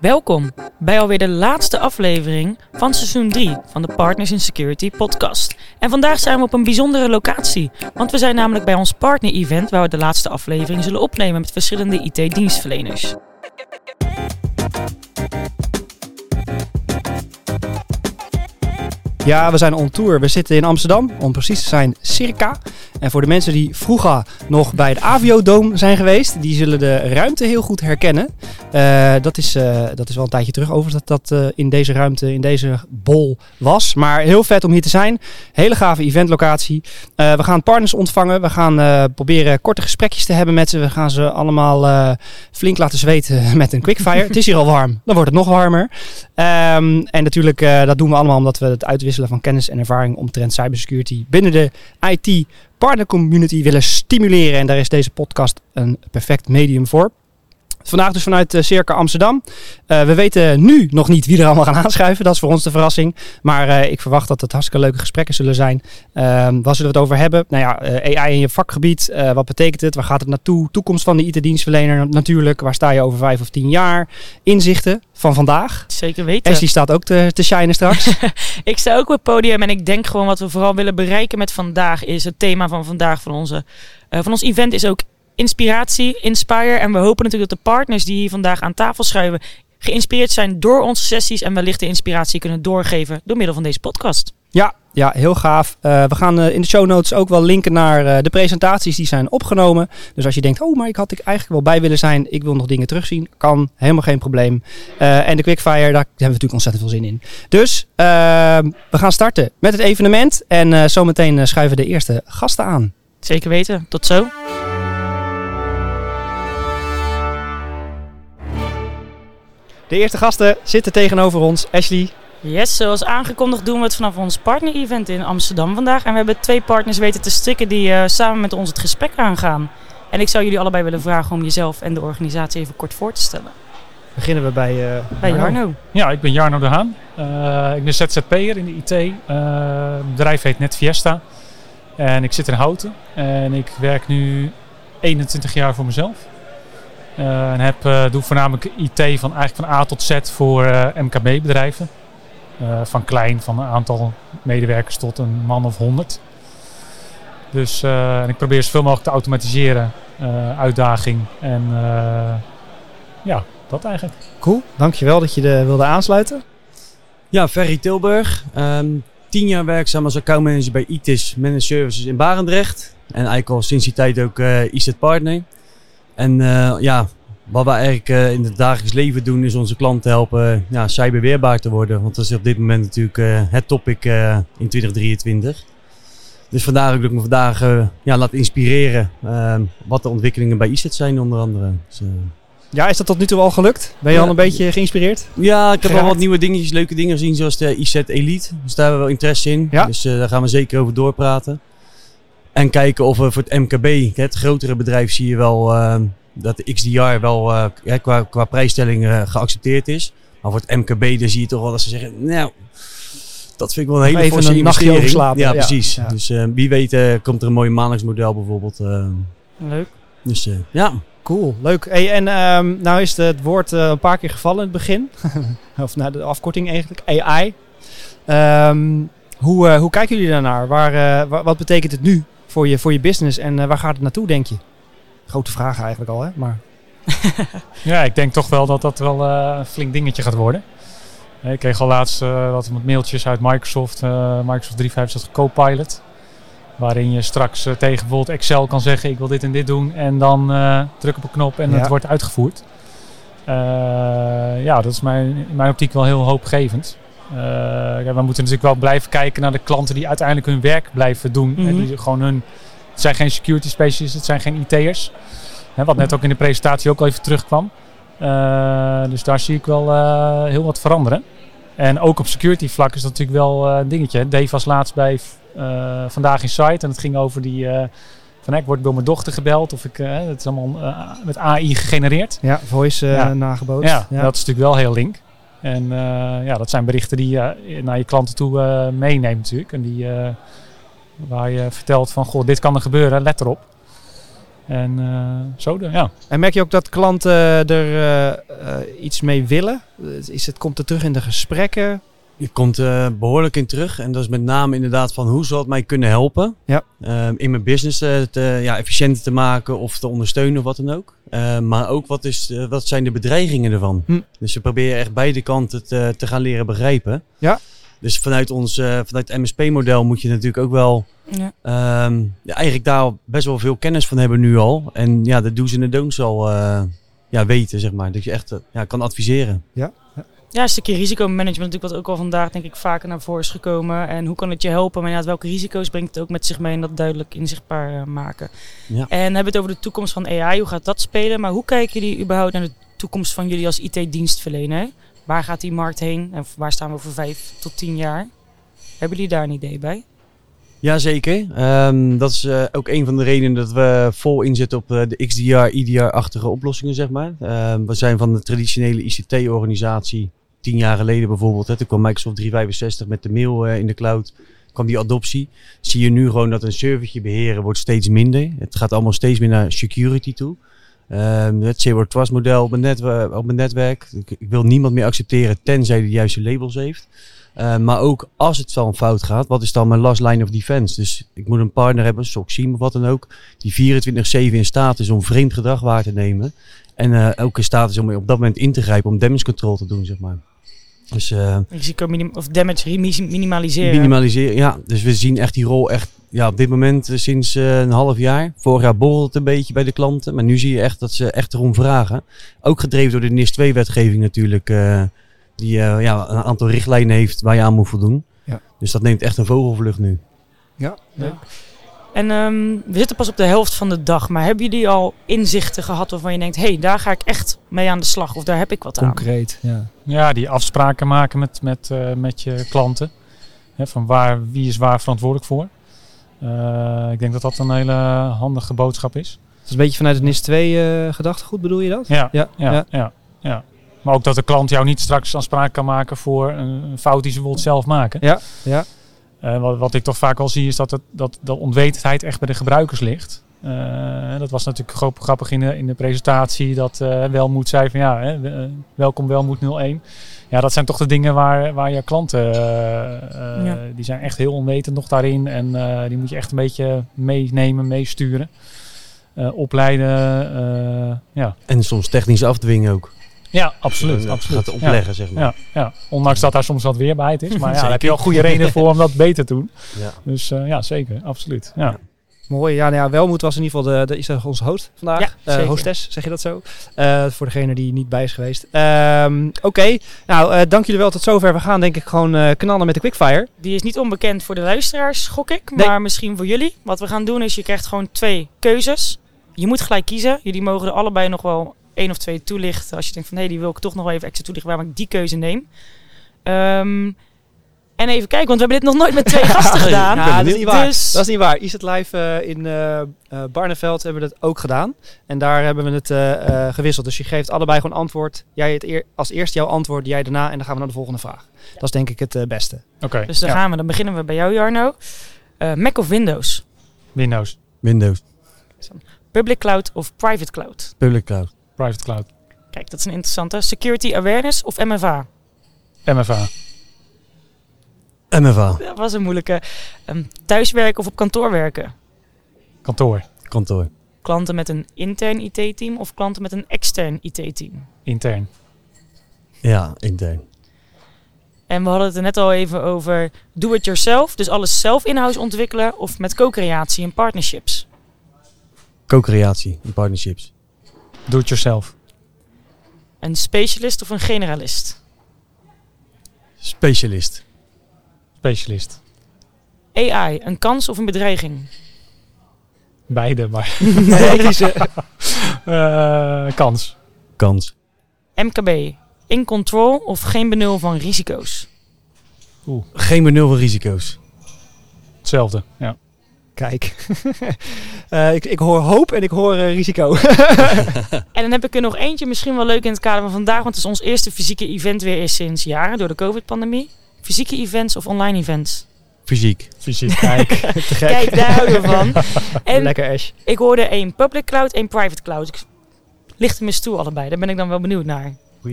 Welkom bij alweer de laatste aflevering van seizoen 3 van de Partners in Security podcast. En vandaag zijn we op een bijzondere locatie, want we zijn namelijk bij ons partner-event waar we de laatste aflevering zullen opnemen met verschillende IT-dienstverleners. Ja, we zijn on tour. We zitten in Amsterdam, om precies te zijn circa. En voor de mensen die vroeger nog bij het Avio zijn geweest, die zullen de ruimte heel goed herkennen. Uh, dat, is, uh, dat is wel een tijdje terug over dat dat uh, in deze ruimte, in deze bol was. Maar heel vet om hier te zijn. Hele gave eventlocatie. we gaan partners ontvangen. We gaan proberen korte gesprekjes te hebben met ze. We gaan ze allemaal flink laten zweten met een quickfire. het is hier al warm, dan wordt het nog warmer. Um, en natuurlijk, dat doen we allemaal omdat we het uitwisselen van kennis en ervaring omtrent cybersecurity binnen de IT partner community willen stimuleren. En daar is deze podcast een perfect medium voor. Vandaag dus vanuit uh, Circa Amsterdam. Uh, we weten nu nog niet wie er allemaal gaan aanschuiven. Dat is voor ons de verrassing. Maar uh, ik verwacht dat het hartstikke leuke gesprekken zullen zijn. Ehm, waar zullen we het over hebben? Nou ja, AI in je vakgebied. wat betekent het? Waar gaat het naartoe? Toekomst van de IT-dienstverlener natuurlijk. Waar sta je over vijf of tien jaar? Inzichten van vandaag. Zeker weten. Ashley staat ook te, te shinen straks. ik sta ook op het podium en ik denk gewoon wat we vooral willen bereiken met vandaag is het thema van vandaag van, onze, van ons event is ook inspiratie, inspire. En we hopen natuurlijk dat de partners die hier vandaag aan tafel schuiven geïnspireerd zijn door onze sessies en wellicht de inspiratie kunnen doorgeven door middel van deze podcast. Ja, ja heel gaaf. Uh, we gaan uh, in de show notes ook wel linken naar uh, de presentaties die zijn opgenomen. Dus als je denkt, oh, maar ik had ik eigenlijk wel bij willen zijn, ik wil nog dingen terugzien, kan helemaal geen probleem. en de Quickfire, daar hebben we natuurlijk ontzettend veel zin in. Dus ehm, we gaan starten met het evenement en zometeen schuiven de eerste gasten aan. Zeker weten. Tot zo. De eerste gasten zitten tegenover ons. Ashley. Yes, zoals aangekondigd doen we het vanaf ons partner-event in Amsterdam vandaag. En we hebben twee partners weten te strikken die uh, samen met ons het gesprek aangaan. En ik zou jullie allebei willen vragen om jezelf en de organisatie even kort voor te stellen. Beginnen we bij, uh, bij Jarno. Ja, ik ben Jarno de Haan. Uh, ik ben ZZP'er in de IT. het bedrijf heet NetFiesta. En ik zit in Houten. En ik werk nu 21 jaar voor mezelf. Uh, en heb, uh, doe voornamelijk IT van, eigenlijk van A tot Z voor uh, MKB-bedrijven. van klein, van een aantal medewerkers tot een man of honderd. Dus en ik probeer zoveel mogelijk te automatiseren. uitdaging. En ja, dat eigenlijk. Cool, dankjewel dat je de wilde aansluiten. Ja, Ferry Tilburg. Um, tien jaar werkzaam als accountmanager bij ITIS Managed Services in Barendrecht. En eigenlijk al sinds die tijd ook ICT Partner. En uh, ja, wat we eigenlijk uh, in het dagelijks leven doen is onze klanten helpen ja, cyberweerbaar te worden. Want dat is op dit moment natuurlijk uh, het topic in 2023. Dus vandaar dat ik me vandaag ja, laat inspireren wat de ontwikkelingen bij ICET zijn onder andere. Dus, ja, is dat tot nu toe al gelukt? Ben je ja, al een beetje geïnspireerd? Ja, ik heb al wat nieuwe dingetjes, leuke dingen gezien zoals de ICET Elite. Dus daar hebben we wel interesse in. Ja? Dus daar gaan we zeker over doorpraten. En kijken of we voor het MKB, het grotere bedrijf, zie je wel uh, dat de XDR wel uh, qua, qua prijsstelling uh, geaccepteerd is. Maar voor het MKB, daar zie je toch wel dat ze zeggen, nou, dat vind ik wel een hele forse investering. Ja, ja, precies. Ja. Dus wie weet komt er een mooi maandagsmodel bijvoorbeeld. Leuk. Dus ja. Cool, leuk. Hey, en um, nou is het woord een paar keer gevallen in het begin. of nou, de afkorting eigenlijk, AI. Um, hoe, hoe kijken jullie daarnaar? Waar, wat betekent het nu voor je, voor je business en uh, waar gaat het naartoe, denk je? Grote vraag eigenlijk al, hè? Maar... ja, ik denk toch wel dat dat wel uh, een flink dingetje gaat worden. Ik kreeg al laatst uh, wat mailtjes uit Microsoft, Microsoft 365 Copilot. Waarin je straks tegen bijvoorbeeld Excel kan zeggen: Ik wil dit en dit doen. En dan druk op een knop en ja. het wordt uitgevoerd. ja, dat is mijn, in mijn optiek wel heel hoopgevend. Uh, we moeten natuurlijk wel blijven kijken naar de klanten die uiteindelijk hun werk blijven doen. Mm -hmm. die gewoon hun, het zijn geen security specialists, het zijn geen IT'ers. Wat net ook in de presentatie ook al even terugkwam. Uh, dus daar zie ik wel uh, heel wat veranderen. En ook op security vlak is dat natuurlijk wel een dingetje. Dave was laatst bij Vandaag in Site en het ging over die... van ik word door mijn dochter gebeld of ik... het is allemaal met AI gegenereerd. Ja, voice ja. nagebootst. Ja, ja, dat is natuurlijk wel heel link. En uh, ja, dat zijn berichten die je uh, naar je klanten toe uh, meeneemt natuurlijk. En die, waar je vertelt van, goh, dit kan er gebeuren, let erop. En eh, zo, de, ja. En merk je ook dat klanten er eh, eh, iets mee willen? Is het, komt het terug in de gesprekken? Je komt eh, behoorlijk in terug. En dat is met name inderdaad van hoe zal het mij kunnen helpen. Ja. Ehm, in mijn business eh, te, ja, efficiënter te maken of te ondersteunen of wat dan ook. Ehm, maar ook wat, is, eh, wat zijn de bedreigingen ervan. Hm. Dus we proberen echt beide kanten te, te gaan leren begrijpen. Ja. Dus vanuit ons vanuit het MSP-model moet je natuurlijk ook wel Ja. ehm, ja, eigenlijk daar best wel veel kennis van hebben nu al. En ja, de do's en de don'ts al eh, ja, weten, zeg maar. Dat je echt ja, kan adviseren. Ja, een stukje risicomanagement natuurlijk wat ook al vandaag denk ik vaker naar voren is gekomen. En hoe kan het je helpen? Maar inderdaad, welke risico's brengt het ook met zich mee en dat duidelijk inzichtbaar eh, maken. Ja. En hebben we het over de toekomst van AI, hoe gaat dat spelen? Maar hoe kijken jullie überhaupt naar de toekomst van jullie als IT-dienstverlener? Waar gaat die markt heen en waar staan we over vijf tot tien jaar? Hebben jullie daar een idee bij? Jazeker. Ehm dat is eh, ook een van de redenen dat we vol inzetten op eh, de XDR, IDR-achtige oplossingen, zeg maar. Ehm, we zijn van de traditionele ICT-organisatie, tien jaar geleden bijvoorbeeld, hè, toen kwam Microsoft 365 met de mail eh, in de cloud, kwam die adoptie. Zie je nu gewoon dat een servertje beheren wordt steeds minder. Het gaat allemaal steeds meer naar security toe. Ehm, het Zero Trust model op mijn, op mijn netwerk. Ik, wil niemand meer accepteren tenzij de juiste labels heeft. Uh, maar ook als het dan fout gaat, wat is dan mijn last line of defense? Dus ik moet een partner hebben, Soxiem of wat dan ook, die 24-7 in staat is om vreemd gedrag waar te nemen. En uh, ook in staat is om op dat moment in te grijpen, om damage control te doen, zeg maar. Dus uh, Risico minim of damage minimaliseren. minimaliseren, ja. Dus we zien echt die rol echt, ja, op dit moment uh, sinds een half jaar. Vorig jaar borrelt het een beetje bij de klanten, maar nu zie je echt dat ze echt erom vragen. Ook gedreven door de NIS 2-wetgeving natuurlijk die uh, ja, een aantal richtlijnen heeft waar je aan moet voldoen. Ja. Dus dat neemt echt een vogelvlucht nu. Ja, leuk. En um, we zitten pas op de helft van de dag, maar hebben jullie al inzichten gehad waarvan je denkt, hé, hey, daar ga ik echt mee aan de slag of daar heb ik wat Concreet, aan? ja. Ja, die afspraken maken met, met, uh, met je klanten. Hè, van waar, wie is waar verantwoordelijk voor. Uh, ik denk dat dat een hele handige boodschap is. Dat is een beetje vanuit het NIS 2 uh, gedachtegoed, bedoel je dat? Ja, ja, ja. ja, ja, ja. Maar ook dat de klant jou niet straks aanspraak kan maken voor een fout die ze bijvoorbeeld zelf maken. Ja, ja. Uh, wat, wat, ik toch vaak al zie is dat, het, dat, dat onwetendheid echt bij de gebruikers ligt. Uh, dat was natuurlijk grappig in de, in de presentatie dat uh, Welmoed zei van ja, hè, welkom Welmoed 01. Ja, dat zijn toch de dingen waar, waar je klanten, ja. die zijn echt heel onwetend nog daarin. En die moet je echt een beetje meenemen, meesturen. opleiden, ja. En soms technisch afdwingen ook. Ja, absoluut. Dat absoluut. gaat opleggen, ja. zeg maar. Ja, ja, ondanks dat daar soms wat weerbaarheid is. Maar ja, daar heb je wel goede reden voor om dat beter te doen. Ja. Dus uh, ja, zeker. Absoluut. Ja. Mooi. Ja, nou ja, Welmoed was in ieder geval de, de, is onze host vandaag. Ja, uh, hostess, zeg je dat zo? Uh, voor degene die niet bij is geweest. Um, Oké, okay. nou, uh, dank jullie wel tot zover. We gaan denk ik gewoon knallen met de quickfire. Die is niet onbekend voor de luisteraars, gok ik. Maar nee. misschien voor jullie. Wat we gaan doen is, je krijgt gewoon twee keuzes. Je moet gelijk kiezen. Jullie mogen er allebei nog wel één of twee toelichten. Als je denkt van hé, hey, die wil ik toch nog wel even extra toelichten waarom ik die keuze neem. Um, en even kijken, want we hebben dit nog nooit met twee gasten gedaan. Ja, dat, is niet waar. Dus... dat is niet waar. Is het live uh, in uh, uh, Barneveld hebben we dat ook gedaan. En daar hebben we het uh, gewisseld. Dus je geeft allebei gewoon antwoord. Jij het eer, als eerst jouw antwoord, jij daarna. En dan gaan we naar de volgende vraag. Dat is denk ik het beste. Oké. Okay. Dus dan ja. gaan we. Dan beginnen we bij jou, Jarno. Mac of Windows? Windows. Windows. Public cloud of private cloud? Public cloud. Private cloud. Kijk, dat is een interessante. Security awareness of MFA? MFA. MFA. Dat was een moeilijke. Um, thuiswerken of op kantoor werken? Kantoor. Kantoor. Klanten met een intern IT-team of klanten met een extern IT-team? Intern. Ja, intern. En we hadden het er net al even over do it yourself, dus alles zelf in-house ontwikkelen of met co-creatie en partnerships? Co-creatie en partnerships. Do it yourself. Een specialist of een generalist? Specialist. Specialist. AI, een kans of een bedreiging? Beide, maar. nee, kiezen. uh, kans. Kans. MKB, in control of geen benul van risico's? Oeh. Geen benul van risico's. Hetzelfde, ja. Kijk, uh, ik, ik hoor hoop en ik hoor uh, risico. en dan heb ik er nog eentje, misschien wel leuk in het kader van vandaag, want het is ons eerste fysieke event weer is sinds jaren door de COVID-pandemie. Fysieke events of online events? Fysiek. Fysiek, kijk. Te gek. Kijk, daar houden we van. En Lekker Ash. ik hoorde één public cloud, één private cloud. Ik licht hem eens toe allebei. Daar ben ik dan wel benieuwd naar. Eh,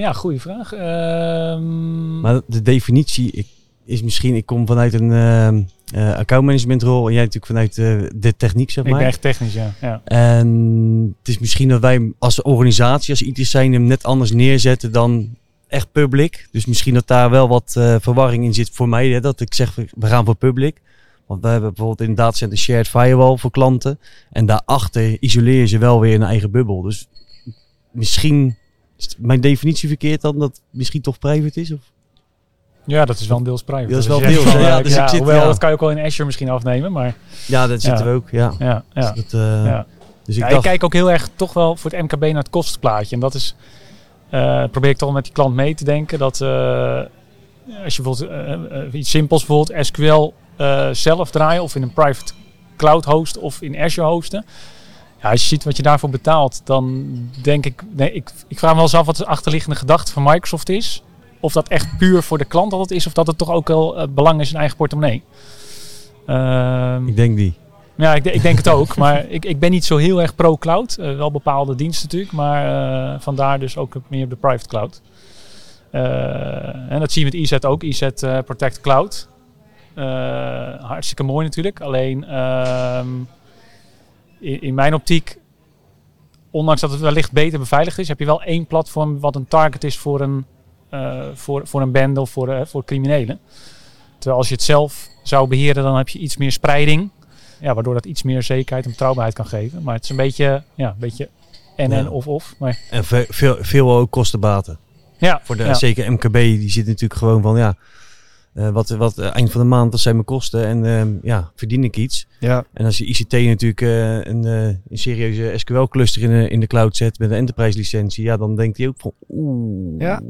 ja, goede vraag. Ehm, Maar de definitie ik- is misschien, ik kom vanuit een ehm eh accountmanagementrol en jij natuurlijk vanuit eh, de techniek, zeg ik maar. ben echt technisch, ja. ja. En het is misschien dat wij als organisatie, als IT's zijn, hem net anders neerzetten dan echt public. Dus misschien dat daar wel wat eh, verwarring in zit voor mij. Hè, dat ik zeg, we- gaan voor public. Want we hebben bijvoorbeeld in datacenter shared firewall voor klanten. En daarachter isoleer je ze wel weer een eigen bubbel. Dus misschien is mijn definitie verkeerd dan dat het misschien toch private is? Of? Ja, dat is wel een deels private. Dat is Dus wel deels, van? Ja, eh, dus ik zit- hoewel, ja. dat kan je ook wel in Azure misschien afnemen, maar Ja, dat zitten we ook. Ja. ja. ja. Dus, dat, eh, dus ik dacht, ik kijk ook heel erg toch wel voor het MKB naar het kostenplaatje. En dat is, eh, probeer ik toch met die klant mee te denken. Dat als je bijvoorbeeld iets simpels, bijvoorbeeld SQL zelf draaien of in een private cloud host of in Azure hosten. Ja, als je ziet wat je daarvoor betaalt, dan denk ik, nee, ik, ik vraag me wel eens af wat de achterliggende gedachte van Microsoft is. Of dat echt puur voor de klant het is, of dat het toch ook wel eh, belang is in eigen portemonnee. Ehm, ik denk die. ja, ik, ik denk het ook. Maar ik, ik ben niet zo heel erg pro-cloud. Eh, wel bepaalde diensten natuurlijk. Maar eh, vandaar dus ook meer op de private cloud. En dat zie je met EZ ook. EZ eh, Protect Cloud. Hartstikke mooi natuurlijk. Alleen ehm, in, in mijn optiek, ondanks dat het wellicht beter beveiligd is, heb je wel één platform wat een target is voor een, voor, voor een bende of voor, eh, voor criminelen. Terwijl als je het zelf zou beheren, dan heb je iets meer spreiding. Ja, waardoor dat iets meer zekerheid en betrouwbaarheid kan geven. Maar het is een beetje, ja, een beetje en en Ja. of of. Maar En ve- veel, veel ook kostenbaten. ja, Voor de, ja. Zeker MKB, die zit natuurlijk gewoon van ja, eh, wat, wat eh, eind van de maand, wat zijn mijn kosten en ehm, ja, verdien ik iets. Ja. En als je ICT natuurlijk eh, een, eh, een serieuze SQL-cluster in de, in de cloud zet met een enterprise licentie, ja, dan denkt hij ook van oeh. Ja.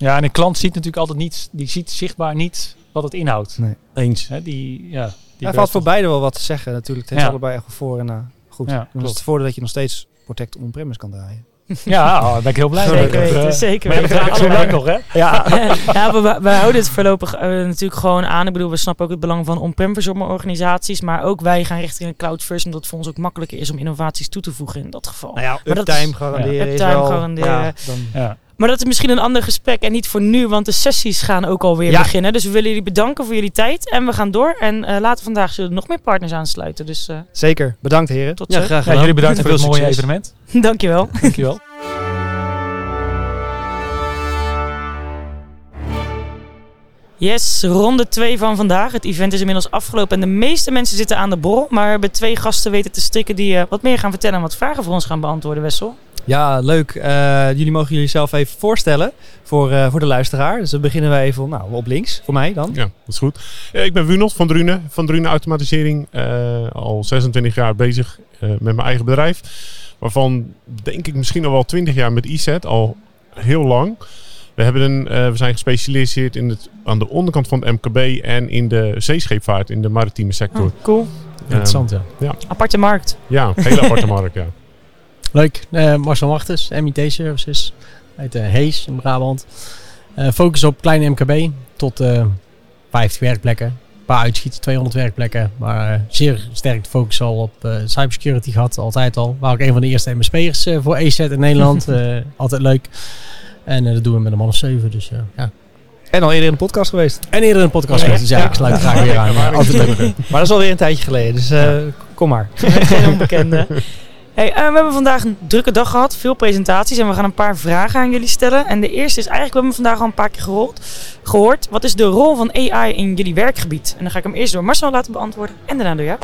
Ja, en een klant ziet natuurlijk altijd niet, die ziet zichtbaar niet wat het inhoudt. Eens. Hè, die, ja, die Hij valt voor beide wel wat te zeggen natuurlijk. Het heeft Ja. allebei echt wel voor en na. Goed. Ja, Dan is het voordeel dat je nog steeds Protect on-premise kan draaien. Ja, oh, daar ben ik heel blij mee. Zeker Dat, weten, eh, zeker maar je weten. vraagt zo lang nog, hè? Ja. ja, we, we houden het voorlopig eh, natuurlijk gewoon aan. Ik bedoel, we snappen ook het belang van on-prem organisaties. Maar ook wij gaan richting een cloud first. Omdat het voor ons ook makkelijker is om innovaties toe te voegen in dat geval. Nou ja, Maar dat uptime is- garanderen ja. is Uptime wel... garanderen. Ja, dan, Ja. Maar dat is misschien een ander gesprek en niet voor nu, want de sessies gaan ook alweer Ja. beginnen. Dus we willen jullie bedanken voor jullie tijd en we gaan door. En eh, later vandaag zullen er nog meer partners aansluiten. Dus eh, zeker. Bedankt heren. tot Ja, zo. graag Ja, gedaan. jullie bedankt En voor het mooie succes. evenement. Dankjewel. Dankjewel. Yes, ronde 2 van vandaag. Het event is inmiddels afgelopen en de meeste mensen zitten aan de borrel. Maar we hebben twee gasten weten te strikken die eh, wat meer gaan vertellen en wat vragen voor ons gaan beantwoorden, Wessel. Ja, leuk. Eh, jullie mogen jullie zelf even voorstellen voor, eh, voor de luisteraar. Dus dan beginnen we even nou, op links, voor mij dan. Ja, dat is goed. Ja, ik ben Wunot van Drunen, van Drunen Automatisering. eh, al 26 jaar bezig eh, met mijn eigen bedrijf. Waarvan denk ik misschien al wel 20 jaar met IZ, al heel lang. We, hebben een, eh, we zijn gespecialiseerd in het, aan de onderkant van het MKB en in de zeescheepvaart, in de maritieme sector. Oh, cool. Interessant, ja. Aparte markt. Ja, hele aparte markt, ja. Leuk. Eh, Marcel Wachters, MIT Services uit eh, Hees in Brabant. Eh, focus op kleine MKB tot eh 50 werkplekken. Een paar uitschieten, 200 werkplekken. Maar eh, zeer sterk de focus al op eh, cybersecurity gehad, altijd al. Waar ook een van de eerste MSP'ers eh voor EZ in Nederland. Eh, altijd leuk. En eh, dat doen we met een man of zeven. Dus, eh, ja. En al eerder in de podcast geweest. En eerder een podcast Ja. geweest, dus ja, ik sluit graag weer aan. Ja, altijd leuk. Maar dat is alweer een tijdje geleden, dus eh, kom maar. Geen onbekende. Hey, eh, we hebben vandaag een drukke dag gehad, veel presentaties en we gaan een paar vragen aan jullie stellen. En de eerste is eigenlijk, we hebben vandaag al een paar keer gerold, gehoord. Wat is de rol van AI in jullie werkgebied? En dan ga ik hem eerst door Marcel laten beantwoorden en daarna door jou.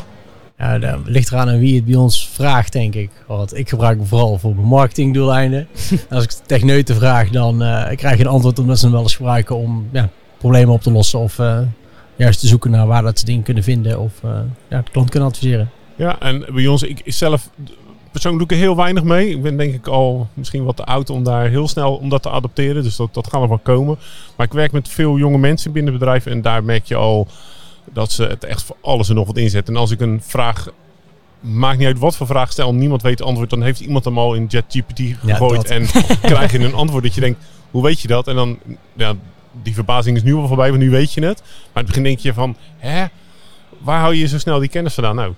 Ja, dat ligt eraan aan wie het bij ons vraagt, denk ik. Want ik gebruik hem vooral voor mijn marketingdoeleinden. Als ik techneuten vraag, dan eh, krijg je een antwoord omdat ze hem wel eens gebruiken om ja, problemen op te lossen. Of eh, juist te zoeken naar waar dat ze dingen kunnen vinden. Of eh, ja, de klant kunnen adviseren. Ja, en bij ons, ik zelf persoonlijk doe ik er heel weinig mee. Ik ben denk ik al misschien wat te oud om daar heel snel om dat te adopteren. Dus dat, dat gaat er wel komen. Maar ik werk met veel jonge mensen binnen bedrijven. En daar merk je al dat ze het echt voor alles en nog wat inzetten. En als ik een vraag, maakt niet uit wat voor vraag stel, niemand weet het antwoord. Dan heeft iemand hem al in JetGPT gegooid. en krijg je een antwoord dat je denkt, hoe weet je dat? En dan, ja, die verbazing is nu al voorbij, want nu weet je het. Maar in het begin denk je van, hè, waar hou je zo snel die kennis vandaan? Nou,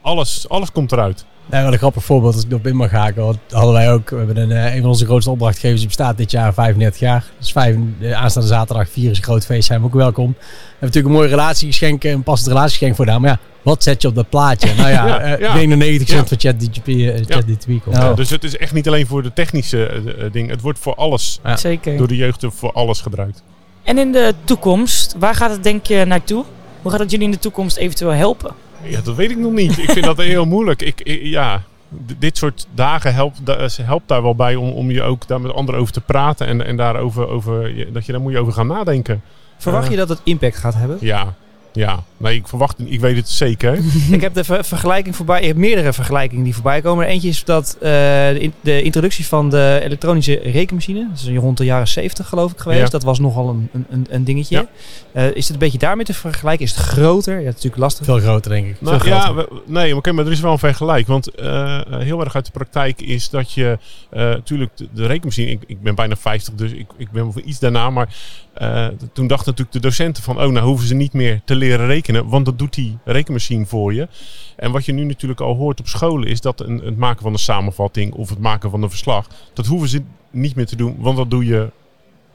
alles, alles komt eruit. Nou, wel een grappig voorbeeld als ik erop in mag haken. Want hadden wij ook, we hebben een, eh, een van onze grootste opdrachtgevers, die bestaat dit jaar 35 jaar. Dus vijf, de aanstaande zaterdag, vier is een groot feest, zijn we ook welkom. We hebben natuurlijk een mooie relatiegeschenk, een passend relatiegeschenk voor daar. Maar ja, wat zet je op dat plaatje? Nou ja, Ja, eh, ja. 90% Ja. van ChatGPT eh, ChatGPT komt. Nou, Ja, dus het is echt niet alleen voor de technische eh, eh, dingen. Het wordt voor alles, Ja. Zeker. door de jeugd voor alles gebruikt. En in de toekomst, waar gaat het denk je naartoe? Hoe gaat het jullie in de toekomst eventueel helpen? Ja, dat weet ik nog niet. Ik vind dat heel moeilijk. Ik, ik- ja, d- dit soort dagen helpt, da- helpt daar wel bij om, om je ook daar met anderen over te praten. En, en daarover, over, dat je daar moet je over gaan nadenken. Verwacht je dat het impact gaat hebben? Ja, ja. Nee, ik verwacht het. Ik weet het zeker. ik heb de ver- vergelijking voorbij. Ik heb meerdere vergelijkingen die voorbij komen. Eentje is dat eh, de, in- de introductie van de elektronische rekenmachine. Dat is rond de jaren 70 geloof ik geweest. Ja. Dat was nogal een, een- een, een dingetje. Ja. Eh, is het een beetje daarmee te vergelijken? Is het groter? Ja, het is natuurlijk lastig. Veel groter, denk ik. Nou, ja, we- nee, oké, maar er is wel een vergelijk. Want eh, heel erg uit de praktijk is dat je... Natuurlijk, de, de rekenmachine... Ik, ik ben bijna 50, dus ik, ik ben iets daarna. Maar eh, toen dachten natuurlijk de docenten van... Oh, nou hoeven ze niet meer te leren rekenen. Want dat doet die rekenmachine voor je. En wat je nu natuurlijk al hoort op scholen... is dat een, het maken van een samenvatting... of het maken van een verslag... dat hoeven ze niet meer te doen. Want dat doe je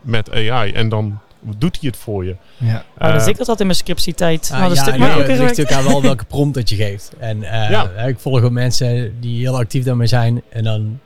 met AI. En dan doet hij het voor je. Ja. Oh, dat Eh, ik dat had in mijn scriptietijd. Ah, Nou, een ja, stuk nee, makkelijker het ligt natuurlijk aan wel welke prompt dat je geeft. En eh, Ja. ik volg ook mensen die heel actief daarmee zijn. En dan,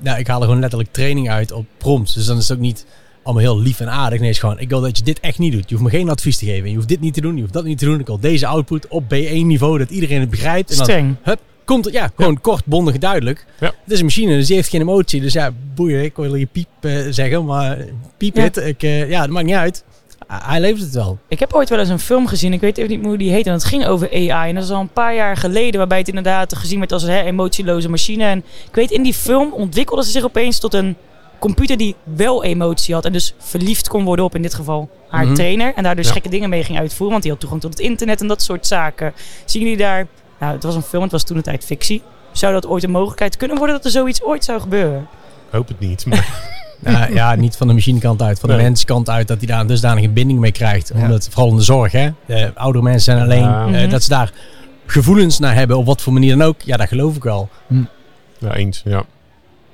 nou, ik haal er gewoon letterlijk training uit op prompts. Dus dan is het ook niet allemaal heel lief en aardig. Nee, is gewoon, ik wil dat je dit echt niet doet. Je hoeft me geen advies te geven. Je hoeft dit niet te doen, je hoeft dat niet te doen. Ik wil deze output op B1 niveau, dat iedereen het begrijpt. En dan Streng. komt het, ja, gewoon kort, bondig, duidelijk. Ja. Het is een machine, dus die heeft geen emotie. Dus ja, boeien, ik wil je piep eh, zeggen, maar piep Ja. het. Ik, eh, ja, dat maakt niet uit. Hij levert het wel. Ik heb ooit wel eens een film gezien, ik weet even niet hoe die heet. En dat ging over AI. En dat is al een paar jaar geleden, waarbij het inderdaad gezien werd als een hè, emotieloze machine. En ik weet, in die film ontwikkelde ze zich opeens tot een computer die wel emotie had. En dus verliefd kon worden op, in dit geval, haar Mhm. trainer. En daar dus Ja. gekke dingen mee ging uitvoeren, want die had toegang tot het internet en dat soort zaken. Zien jullie daar, nou het was een film, het was toen een tijd fictie. Zou dat ooit een mogelijkheid kunnen worden dat er zoiets ooit zou gebeuren? Ik hoop het niet. Maar Nou, ja, niet van de machinekant uit, van de Nee. menskant uit, dat hij daar een dusdanige binding mee krijgt. Ja. Omdat, vooral in de zorg, hè. De oudere mensen zijn alleen, Ja. eh, Mhm. dat ze daar gevoelens naar hebben, op wat voor manier dan ook. Ja, dat geloof ik wel. ja, eens. Ja.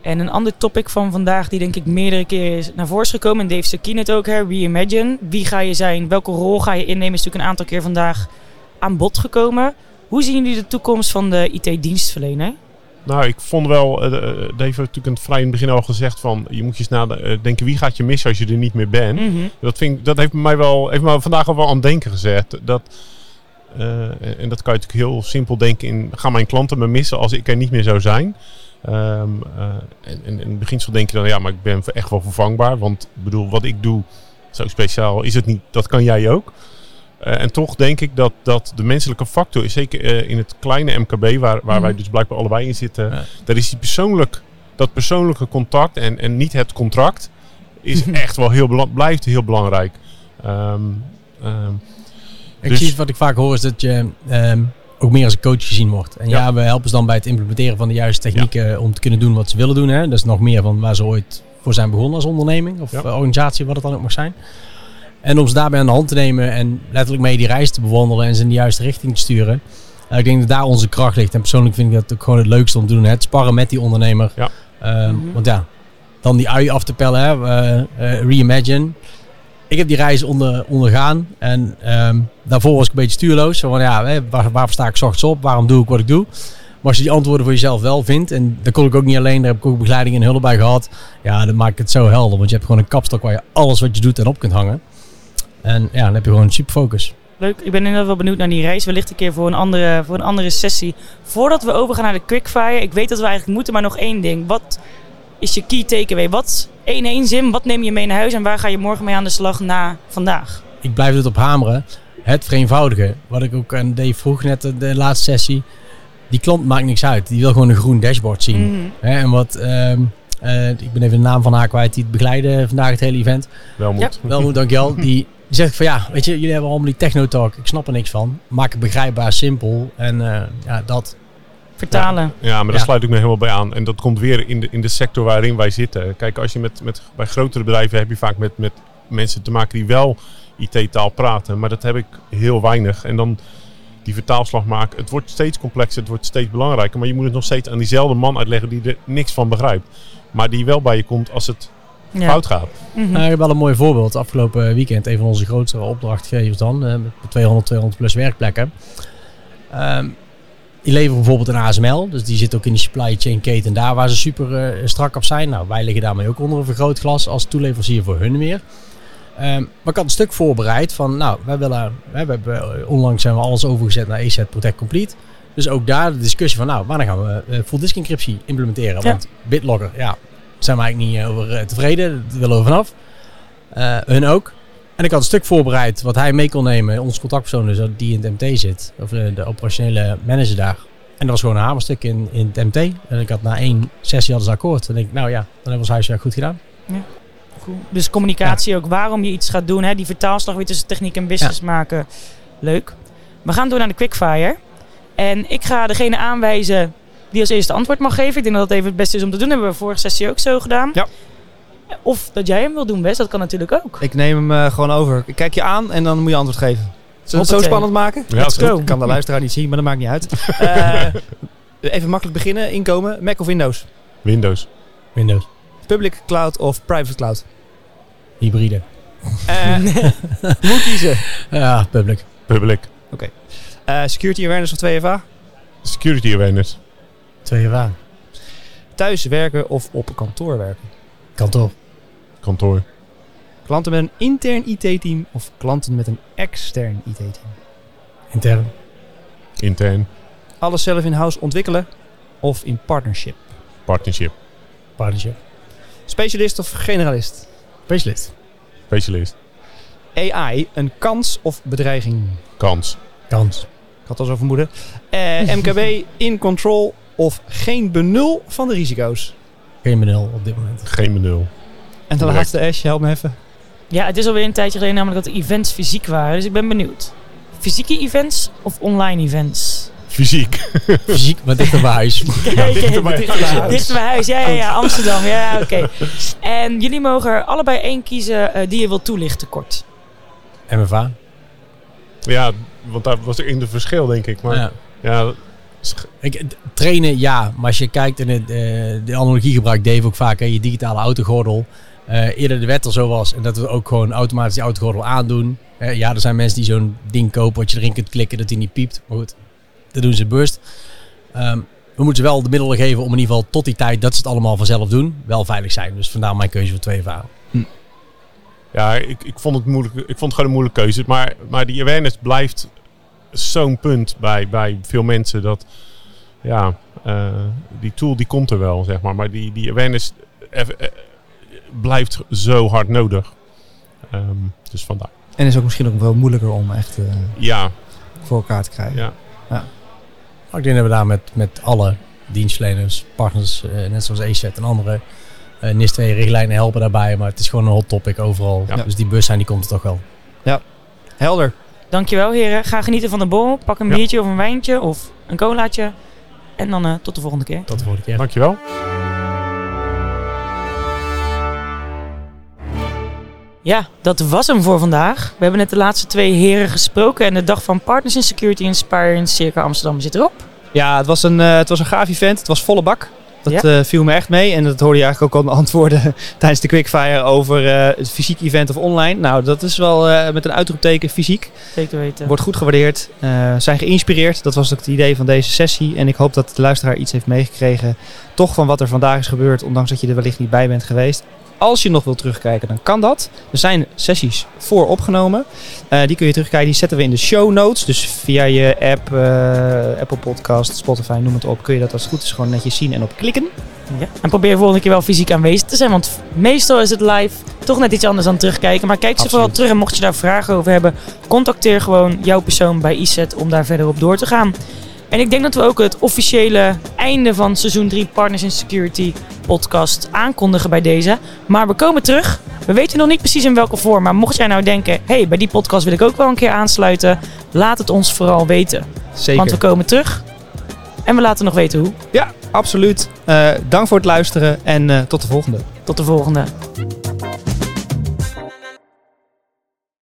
En een ander topic van vandaag, die denk ik meerdere keren is naar voren is gekomen. En Dave Sakine het ook, hè, Reimagine. Wie ga je zijn? Welke rol ga je innemen? Is natuurlijk een aantal keer vandaag aan bod gekomen. Hoe zien jullie de toekomst van de IT-dienstverlener? Nou, ik vond wel, eh, eh, Dave heeft natuurlijk in het vrij in het begin al gezegd van, je moet je eens nadenken, wie gaat je missen als je er niet meer bent? Mhm. Dat, vind ik, dat heeft mij wel, heeft vandaag al wel aan het denken gezet. Dat, eh, en dat kan je natuurlijk heel simpel denken in, gaan mijn klanten me missen als ik er niet meer zou zijn? Ehm, eh, en, en in het beginsel denk je dan, ja, maar ik ben echt wel vervangbaar. Want ik bedoel, wat ik doe, zo speciaal is het niet. Dat kan jij ook. Eh, en toch denk ik dat, dat de menselijke factor, zeker eh, in het kleine MKB, waar, waar wij Mhm. dus blijkbaar allebei in zitten, Ja. daar is die persoonlijk, dat persoonlijke contact en, en niet het contract, is echt wel heel blijft heel belangrijk. Ehm, ehm, Ik Dus- zie wat ik vaak hoor is dat je ook meer als een coach gezien wordt. En ja, Ja. we helpen ze dan bij het implementeren van de juiste technieken om te kunnen doen wat ze willen doen. Hè. Dat is nog meer van waar ze ooit voor zijn begonnen als onderneming of Ja. eh, organisatie, wat het dan ook mag zijn. En om ze daarbij aan de hand te nemen en letterlijk mee die reis te bewandelen en ze in de juiste richting te sturen. Eh, ik denk dat daar onze kracht ligt. En persoonlijk vind ik dat ook gewoon het leukste om te doen. hè. Het sparren met die ondernemer. Ja. Ehm, Mhm. Want ja, dan die ui af te pellen. Hè. eh, reimagine. Ik heb die reis onder, ondergaan. En ehm, daarvoor was ik een beetje stuurloos. Van, ja, waar, waar sta ik ochtends op? Waarom doe ik wat ik doe? Maar als je die antwoorden voor jezelf wel vindt. En dat kon ik ook niet alleen. Daar heb ik ook begeleiding en hulp bij gehad. Ja, dan maakt het zo helder. Want je hebt gewoon een kapstok waar je alles wat je doet en op kunt hangen. En ja, dan heb je gewoon super focus. Leuk, ik ben inderdaad wel benieuwd naar die reis. Wellicht een keer voor een andere, voor een andere sessie. Voordat we overgaan naar de quickfire. Ik weet dat we eigenlijk moeten, maar nog één ding. Wat is je key takeaway? Wat, één één zin, wat neem je mee naar huis en waar ga je morgen mee aan de slag na vandaag? ik blijf het op hameren. Het vereenvoudigen. Wat ik ook aan Dave vroeg net de, de laatste sessie. Die klant maakt niks uit. Die wil gewoon een groen dashboard zien. Mhm. Hè, en wat, ehm, eh, ik ben even de naam van haar kwijt die het begeleiden vandaag het hele event. wel moet. Wel moet, dankjewel. Die, die zegt van ja, weet je, jullie hebben allemaal die technotalk. Ik snap er niks van. Maak het begrijpbaar, simpel. En eh, ja, dat. Vertalen. Ja, maar daar Ja. sluit ik me helemaal bij aan. En dat komt weer in de, in de sector waarin wij zitten. Kijk, als je met, met, bij grotere bedrijven heb je vaak met, met mensen te maken die wel IT-taal praten. Maar dat heb ik heel weinig. En dan die vertaalslag maken. Het wordt steeds complexer, het wordt steeds belangrijker. Maar je moet het nog steeds aan diezelfde man uitleggen die er niks van begrijpt. Maar die wel bij je komt als het Ja. fout gaat. Ik heb wel een mooi voorbeeld. Afgelopen weekend, een van onze grootste opdrachtgevers dan, eh, met 200, 200 plus werkplekken. Ehm, die leveren bijvoorbeeld een ASML, dus die zit ook in de supply chain keten daar waar ze super eh, strak op zijn. Nou, wij liggen daarmee ook onder een vergrootglas als toeleverancier voor hun weer. Ehm, maar ik had een stuk voorbereid van, nou, wij willen, we hebben, eh, onlangs zijn we alles overgezet naar ESET Protect Complete. Dus ook daar de discussie van, nou, wanneer gaan we eh, full disk encryptie implementeren? Ja. Want BitLocker, ja, zijn we eigenlijk niet over tevreden. Daar willen we vanaf. Hun ook. En ik had een stuk voorbereid wat hij mee kon nemen. Onze contactpersoon dus, die in het MT zit. Of eh, de operationele manager daar. En dat was gewoon een hamerstuk in, in het MT. En ik had na één sessie hadden ze akkoord. En ik, nou ja, dan hebben we ons huiswerk goed gedaan. Goed. Dus communicatie ook, waarom je iets gaat doen. Hè? Die vertaalslag weer tussen techniek en business maken. Leuk. We gaan door naar de quickfire. En ik ga degene aanwijzen die als eerste antwoord mag geven. Ik denk dat dat even het beste is om te doen. Dat hebben we vorige sessie ook zo gedaan. Ja. Of dat jij hem wil doen, Wes. Dat kan natuurlijk ook. Ik neem hem eh, gewoon over. Ik kijk je aan en dan moet je antwoord geven. Zullen we het zo spannend maken? Ja, Let's go. Kan de luisteraar niet zien, maar dat maakt niet uit. Eh, even makkelijk beginnen. Inkomen. Mac of Windows? Windows. Windows. Public cloud of private cloud? Hybride. Eh, moet kiezen. Ja, public. Public. Eh, security awareness of 2FA? Security awareness. Twee jaar Thuis werken of op kantoor werken? Kantoor. Kantoor. Klanten met een intern IT-team of klanten met een extern IT-team? Intern. Intern. Alles zelf in-house ontwikkelen of in partnership? Partnership. Partnership. Specialist of generalist? Specialist. Specialist. AI, een kans of bedreiging? Kans. Kans. Ik had al zo vermoeden. Eh, MKB, in control of geen benul van de risico's? Geen benul op dit moment. Geen benul. En de laatste, Ash, help me even. Ja, het is alweer een tijdje geleden namelijk dat de events fysiek waren. Dus ik ben benieuwd. Fysieke events of online events? Fysiek. Fysiek, maar dichter bij huis. Kijk, dichter bij huis. bij dichter bij huis. Ja, ja, ja. Amsterdam. Ja, oké. En jullie mogen er allebei één kiezen eh, die je wilt toelichten kort. MFA. Ja, want daar was er in de verschil, denk ik. Maar ja, Ja. Ik, trainen, ja. Maar als je kijkt in eh, de analogie gebruikt Dave ook vaak. Hè, je digitale autogordel. Eh, eerder de wet er zo was. En dat we ook gewoon automatisch die autogordel aandoen. Eh, ja, er zijn mensen die zo'n ding kopen wat je erin kunt klikken dat hij niet piept. Maar goed, dat doen ze bewust. Ehm, we moeten wel de middelen geven om in ieder geval tot die tijd dat ze het allemaal vanzelf doen. Wel veilig zijn. Dus vandaar mijn keuze voor twee verhalen. ja ik, ik, vond het moeilijk, ik vond het gewoon een moeilijke keuze. Maar, maar die awareness blijft zo'n punt bij, bij veel mensen. Dat ja, eh, die tool die komt er wel, zeg maar. Maar die, die awareness eh, eh, blijft zo hard nodig. Ehm, dus vandaar. En is ook misschien ook wel moeilijker om echt eh, Ja, voor elkaar te krijgen. ja. Maar ik denk dat we daar met, met alle dienstverleners, partners, net zoals ACET en andere eh NIS-2-richtlijnen helpen daarbij. Maar het is gewoon een hot topic overal. Ja. Dus die bewustzijn die komt er toch wel. Helder. Dankjewel heren. Ga genieten van de borrel. Pak een Ja. biertje of een wijntje of een colaatje. En dan eh, tot de volgende keer. Tot de volgende keer. Dankjewel. Ja, dat was hem voor vandaag. We hebben net de laatste twee heren gesproken. En de dag van Partners in Security Inspire in Circa Amsterdam zit erop. Ja, het was een, eh, het was een gaaf event. Het was volle bak. Dat Ja. eh, viel me echt mee. En dat hoorde je eigenlijk ook al de antwoorden tijdens de quickfire over eh, het fysiek event of online. Nou, dat is wel eh, met een uitroepteken fysiek. Zeker weten. Wordt goed gewaardeerd. zijn geïnspireerd. Dat was ook het idee van deze sessie. En ik hoop dat de luisteraar iets heeft meegekregen. Toch van wat er vandaag is gebeurd. Ondanks dat je er wellicht niet bij bent geweest. Als je nog wilt terugkijken, dan kan dat. Er zijn sessies voor opgenomen. Eh, die kun je terugkijken. Die zetten we in de show notes. Dus via je app, eh, Apple Podcast, Spotify, noem het op. Kun je dat als het goed is gewoon netjes zien en op klikken. Ja. En probeer volgende keer wel fysiek aanwezig te zijn. Want meestal is het live toch net iets anders dan terugkijken. Maar kijk ze vooral terug. En mocht je daar vragen over hebben, contacteer gewoon jouw persoon bij ISET om daar verder op door te gaan. En ik denk dat we ook het officiële einde van seizoen 3 Partners in Security podcast aankondigen bij deze. Maar we komen terug. We weten nog niet precies in welke vorm. Maar mocht jij nou denken, hey, bij die podcast wil ik ook wel een keer aansluiten. Laat het ons vooral weten. Zeker. Want we komen terug. En we laten nog weten hoe. Ja, absoluut. Eh, dank voor het luisteren en eh, tot de volgende. Tot de volgende.